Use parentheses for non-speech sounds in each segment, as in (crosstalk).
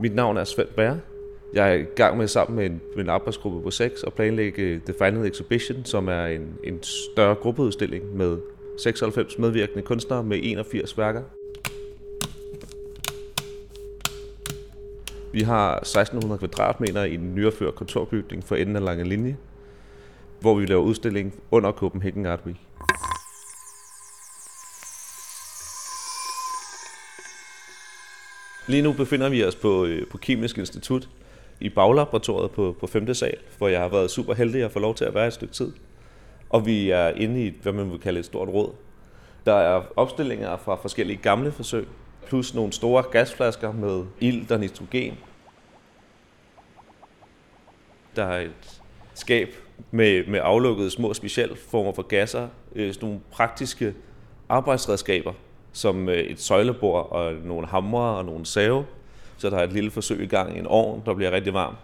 Mit navn er Svend Bær. Jeg er i gang med sammen med en, med en arbejdsgruppe på 6 at planlægge øh, The Final Exhibition, som er en, en større gruppeudstilling med 96 medvirkende kunstnere med 81 værker. Vi har 1600 kvadratmeter i en nyopført kontorbygning for enden af Lange Linje, hvor vi laver udstilling under Copenhagen Art Week. Lige nu befinder vi os på, øh, på Kemisk Institut i baglaboratoriet på, på 5. sal, hvor jeg har været super heldig at få lov til at være et stykke tid. Og vi er inde i, et, hvad man vil kalde et stort råd. Der er opstillinger fra forskellige gamle forsøg, plus nogle store gasflasker med ilt og nitrogen. Der er et skab med, med aflukkede små specialformer for gasser, øh, sådan nogle praktiske arbejdsredskaber, som øh, et søjlebord og nogle hamre og nogle save. Så der er et lille forsøg i gang i en ovn, der bliver rigtig varm.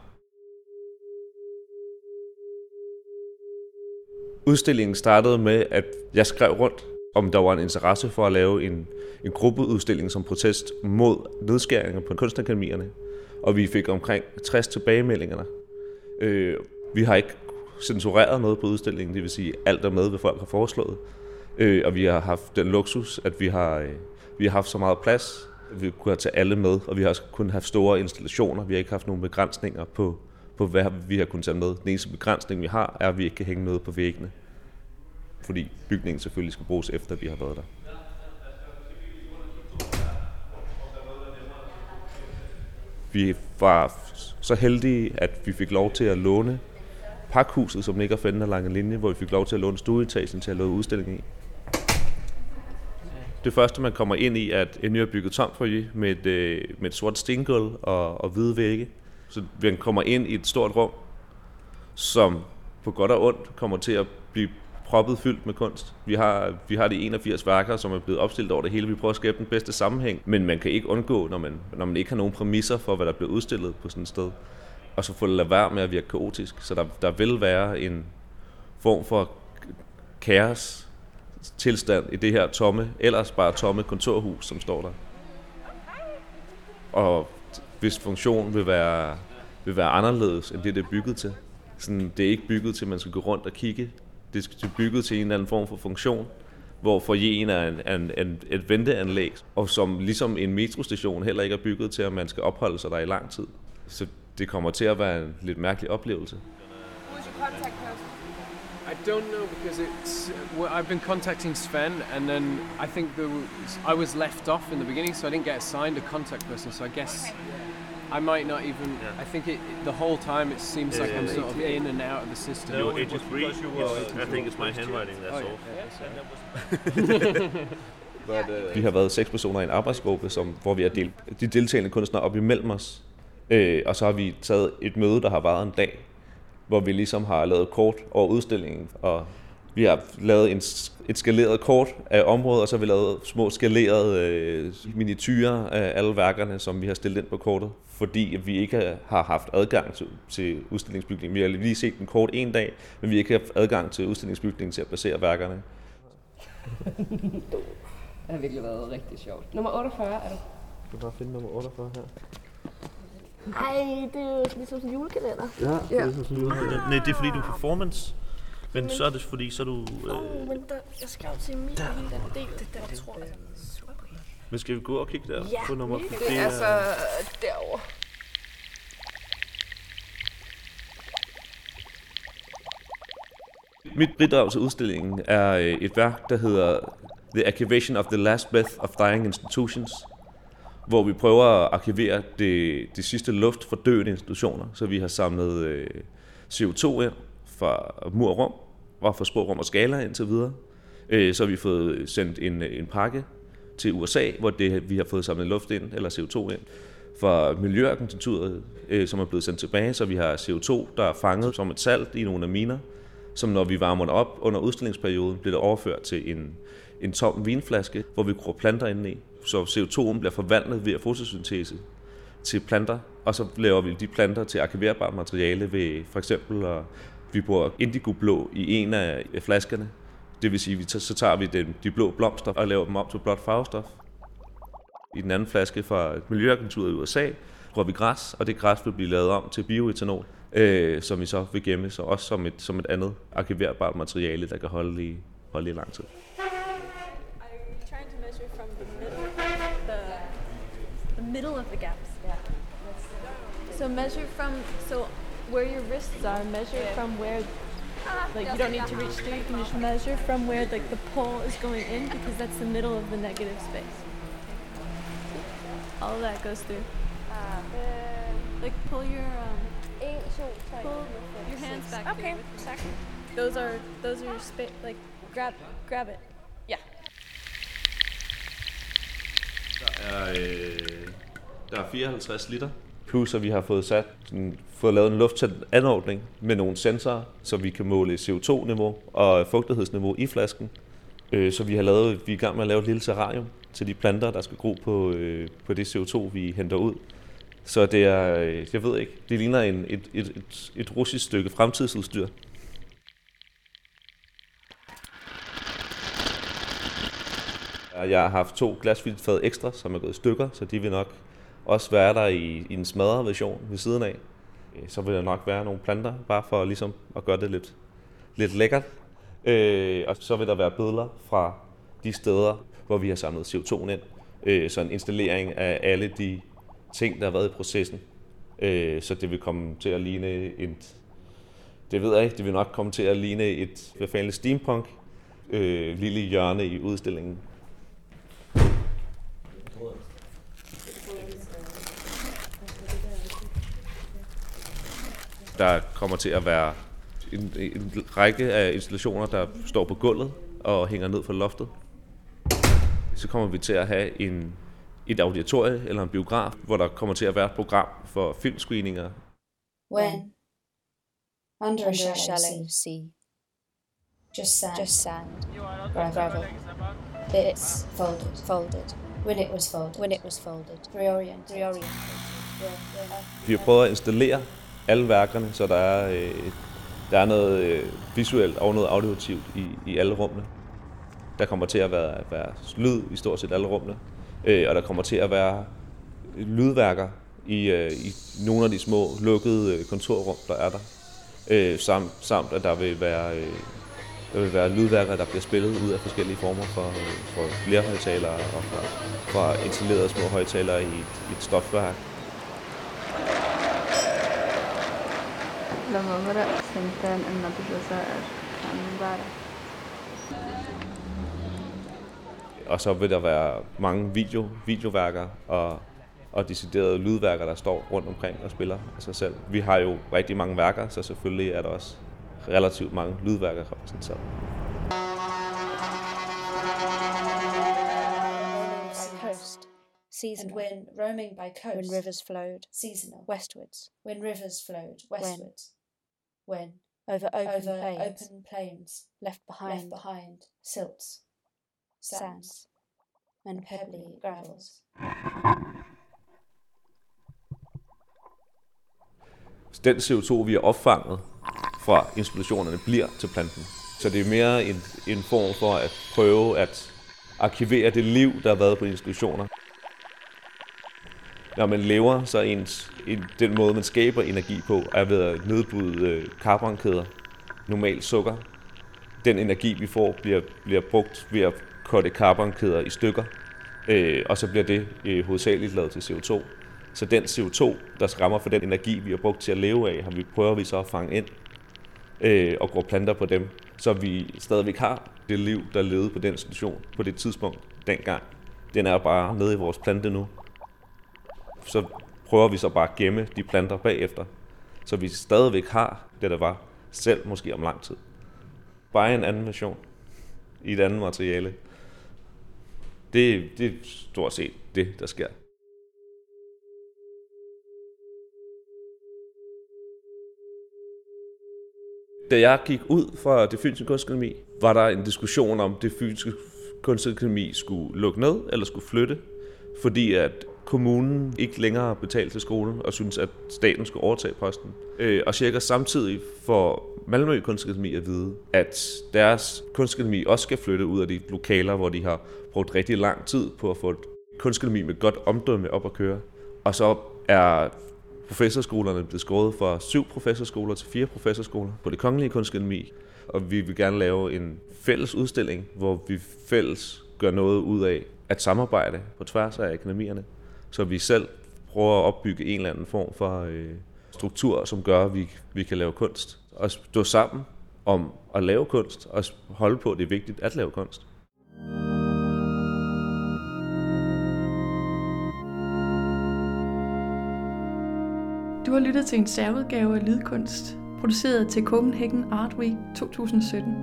Udstillingen startede med, at jeg skrev rundt, om der var en interesse for at lave en, en gruppeudstilling som protest mod nedskæringer på kunstakademierne. Og vi fik omkring 60 tilbagemeldinger. Øh, vi har ikke censureret noget på udstillingen, det vil sige, alt er med, hvad folk har foreslået. Øh, og vi har haft den luksus, at vi har, øh, vi har haft så meget plads, at vi kunne have taget alle med, og vi har også kun haft store installationer. Vi har ikke haft nogen begrænsninger på, på hvad vi har kunnet tage med. Den eneste begrænsning, vi har, er, at vi ikke kan hænge noget på væggene. Fordi bygningen selvfølgelig skal bruges efter, vi har været der. Vi var så heldige, at vi fik lov til at låne pakhuset, som ligger for enden af Lange Linje, hvor vi fik lov til at låne stueetagen til at lave udstilling i. Det første, man kommer ind i, er en et nybygget tomfoyer med et, øh, med et sort stengulv og, og hvide vægge. Så man kommer ind i et stort rum, som på godt og ondt kommer til at blive proppet fyldt med kunst. Vi har, vi har de 81 værker, som er blevet opstillet over det hele. Vi prøver at skabe den bedste sammenhæng, men man kan ikke undgå, når man, når man ikke har nogen præmisser for, hvad der bliver udstillet på sådan et sted. Og så få det lade være med at virke kaotisk. Så der, der vil være en form for kaos tilstand i det her tomme, ellers bare tomme kontorhus, som står der. Og hvis funktion vil være, vil være anderledes end det, det er bygget til. Sådan, det er ikke bygget til, at man skal gå rundt og kigge. Det er bygget til en eller anden form for funktion, hvor forjen er en, en, en, et venteanlæg, og som ligesom en metrostation heller ikke er bygget til, at man skal opholde sig der i lang tid. Så det kommer til at være en lidt mærkelig oplevelse. I don't know because it's. Well, I've been contacting Sven, and then I think the I was left off in the beginning, so I didn't get assigned a contact person. So I guess I might not even. I think it the whole time it seems like I'm sort of in and out of the system. You're 83. I think it's my handwriting, that's all. Vi har været seks personer i en arbejdsgruppe, som, hvor vi er har delt de deltagende kunstnere op imellem os. Øh, og så har vi taget et møde, der har varet en dag, hvor vi ligesom har lavet kort over udstillingen, og vi har lavet en, et skaleret kort af området, og så har vi lavet små skalerede øh, miniatyrer af alle værkerne, som vi har stillet ind på kortet, fordi vi ikke har haft adgang til, til udstillingsbygningen. Vi har lige set den kort en dag, men vi har ikke haft adgang til udstillingsbygningen til at basere værkerne. (laughs) det har virkelig været rigtig sjovt. Nummer 48 er du. Du kan bare finde nummer 48 her. Ej, det er jo ligesom sådan en julekalender. Ja, det er sådan en julekalender. Nej, det er fordi, du er performance. Men så er det fordi, så er du... Øh, oh, men der, jeg skal jo til min der. den del, det der, tror jeg. men skal vi gå og kigge der Ja, på nummer det Det er så derovre. Mit bidrag til udstillingen er øh, et værk, der hedder The Archivation of the Last Breath of Dying Institutions, hvor vi prøver at arkivere det, det sidste luft for døende institutioner. Så vi har samlet øh, CO2 ind fra mur og rum, og fra sporrum og skala indtil videre. Øh, så har vi fået sendt en, en pakke til USA, hvor det, vi har fået samlet luft ind, eller CO2 ind, fra Miljøagenturet, øh, som er blevet sendt tilbage, så vi har CO2, der er fanget som et salt i nogle af miner, som når vi varmer det op under udstillingsperioden, bliver det overført til en, en tom vinflaske, hvor vi gror planter inde i. Så CO2'en bliver forvandlet ved fotosyntese til planter, og så laver vi de planter til arkiverbart materiale ved for eksempel, at vi bruger indigoblå i en af flaskerne. Det vil sige, at så tager vi den, de blå blomster og laver dem om til blåt farvestof. I den anden flaske fra Miljøagenturet i USA bruger vi græs, og det græs vil blive lavet om til bioetanol, øh, som vi så vil gemme, så også som et, som et andet arkiverbart materiale, der kan holde i, holde i lang tid. Middle of the gaps. Yeah. So measure from so where your wrists are. Measure from where like you don't need to reach through. You can just measure from where like the pole is going in because that's the middle of the negative space. All of that goes through. Like pull your um, pull your hands back. Okay. Those are those are your space. Like grab grab it. Yeah. Der er, øh, der er 54 liter. Plus at vi har fået sat sådan, fået lavet en lufttæt anordning med nogle sensorer, så vi kan måle CO2-niveau og fugtighedsniveau i flasken. Øh, så vi har lavet, vi er i gang med at lave et lille terrarium til de planter, der skal gro på, øh, på det CO2, vi henter ud. Så det er, øh, jeg ved ikke, det ligner en, et, et, et, et russisk stykke fremtidsudstyr. Jeg har haft to glasfiltfad ekstra, som er gået i stykker, så de vil nok også være der i, i en smadret version ved siden af. Øh, så vil der nok være nogle planter, bare for ligesom at gøre det lidt, lidt lækkert. Øh, og så vil der være billeder fra de steder, hvor vi har samlet CO2 ind. Øh, så en installering af alle de ting, der har været i processen. Øh, så det vil komme til at ligne et, det ved jeg ikke, det vil nok komme til at ligne et, hvad fanden, steampunk øh, lille hjørne i udstillingen. Der kommer til at være en, en række af installationer, der står på gulvet og hænger ned fra loftet. Så kommer vi til at have en, et auditorie eller en biograf, hvor der kommer til at være et program for filmscreeninger. When? Under a shallow, sea. Just sand. Just sand. gravel. Bits folded. Folded. When it was folded. When it was folded. Reoriented. Reoriented. Vi har prøvet at installere alle værkerne, så der er, øh, der er noget øh, visuelt og noget auditivt i, i alle rummene. Der kommer til at være, være lyd i stort set alle rummene, øh, og der kommer til at være lydværker i, øh, i nogle af de små lukkede øh, kontorrum, der er der. Øh, samt, samt at der vil være øh, der vil være lydværker, der bliver spillet ud af forskellige former for, øh, for højtalere og fra, fra installerede små højtalere i et, i et stofværk. لما برق سنتين إنه بالجزائر كان امبارح Og så vil der være mange video, videoværker og, og deciderede lydværker, der står rundt omkring og spiller af sig selv. Vi har jo rigtig mange værker, så selvfølgelig er der også relativt mange lydværker repræsenteret. Coast. Seasonal. And when roaming by coast. When rivers flowed Seasonal. westwards. When rivers flowed westwards. When. Over open Over plains. open plains. Left behind. Left behind. Silts. Sands. sands. And Pebbly gravels. Den CO2, vi har opfanget fra installationerne, bliver til planten. Så det er mere en, en form for at prøve at arkivere det liv, der har været på institutioner. Når man lever, så ens, en, den måde, man skaber energi på, er ved at nedbryde øh, carbonkæder, normalt sukker. Den energi, vi får, bliver, bliver brugt ved at korte carbonkæder i stykker, øh, og så bliver det øh, hovedsageligt lavet til CO2. Så den CO2, der skræmmer for den energi, vi har brugt til at leve af, har vi prøver vi så at fange ind øh, og gå planter på dem, så vi stadigvæk har det liv, der levede på den station på det tidspunkt dengang. Den er bare nede i vores plante nu. Så prøver vi så bare at gemme de planter bagefter, så vi stadigvæk har det, der var, selv måske om lang tid. Bare en anden version i et andet materiale. Det, det er stort set det, der sker. Da jeg gik ud fra det fynske kunstakademi, var der en diskussion om, det fynske kunstakademi skulle lukke ned eller skulle flytte, fordi at kommunen ikke længere betalte til skolen og synes at staten skulle overtage posten. Øh, Og cirka samtidig får Malmø Kunstakademi at vide, at deres kunstakademi også skal flytte ud af de lokaler, hvor de har brugt rigtig lang tid på at få et kunstakademi med godt omdømme op at køre. Og så er professorskolerne blevet skåret fra syv professorskoler til fire professorskoler på det kongelige kunstakademi. Og vi vil gerne lave en fælles udstilling, hvor vi fælles gør noget ud af at samarbejde på tværs af akademierne, så vi selv prøver at opbygge en eller anden form for øh, struktur, som gør, at vi, vi kan lave kunst. Og stå sammen om at lave kunst, og holde på, at det er vigtigt at lave kunst. Du har lyttet til en særudgave af Lydkunst, produceret til Copenhagen Art Week 2017.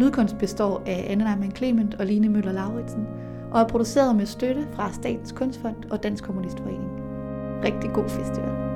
Lydkunst består af Anna Neumann Clement og Line Møller Lauritsen, og er produceret med støtte fra Statens Kunstfond og Dansk Kommunistforening. Rigtig god festival.